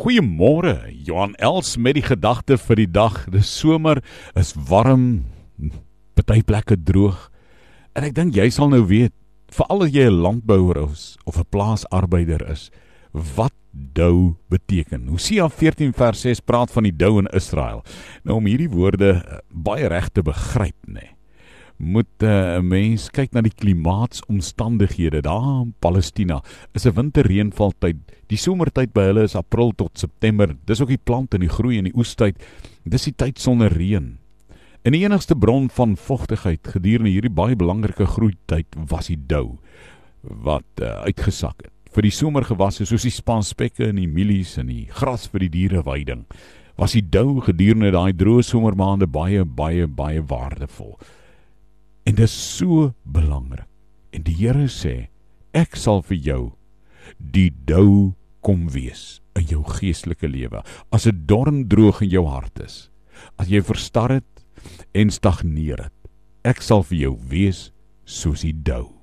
Goeiemôre, Johan Els met die gedagte vir die dag. Dis somer, is warm, party plekke droog. En ek dink jy sal nou weet, veral as jy 'n landbouer is of 'n plaasarbeider is, wat dou beteken. Hosea 14 vers 6 praat van die dou in Israel. Nou om hierdie woorde eh, baie reg te begryp, nê. Nee moet eh, 'n uh, mens kyk na die klimaatsomstandighede daar in Palestina. Is 'n winterreënvaltyd. Die somertyd by hulle is April tot September. Dis ook die plant en die groei en die oestyd. Dis die tyd sonder reën. En die enigste bron van vogtigheid gedurende hierdie baie belangrike groeityd was die dou wat uh, uitgesak het. Vir die somergewasse soos die spanspekke en die mielies en die gras vir die diereweiding was die dou gedurende daai droë somermaande baie baie baie waardevol. En dit is so belangrik. En die Here sê, ek sal vir jou die dou kom wees in jou geestelike lewe. As 'n dorm droog in jou hart is, as jy verstar het en stagneer het, ek sal vir jou wees soos die dou.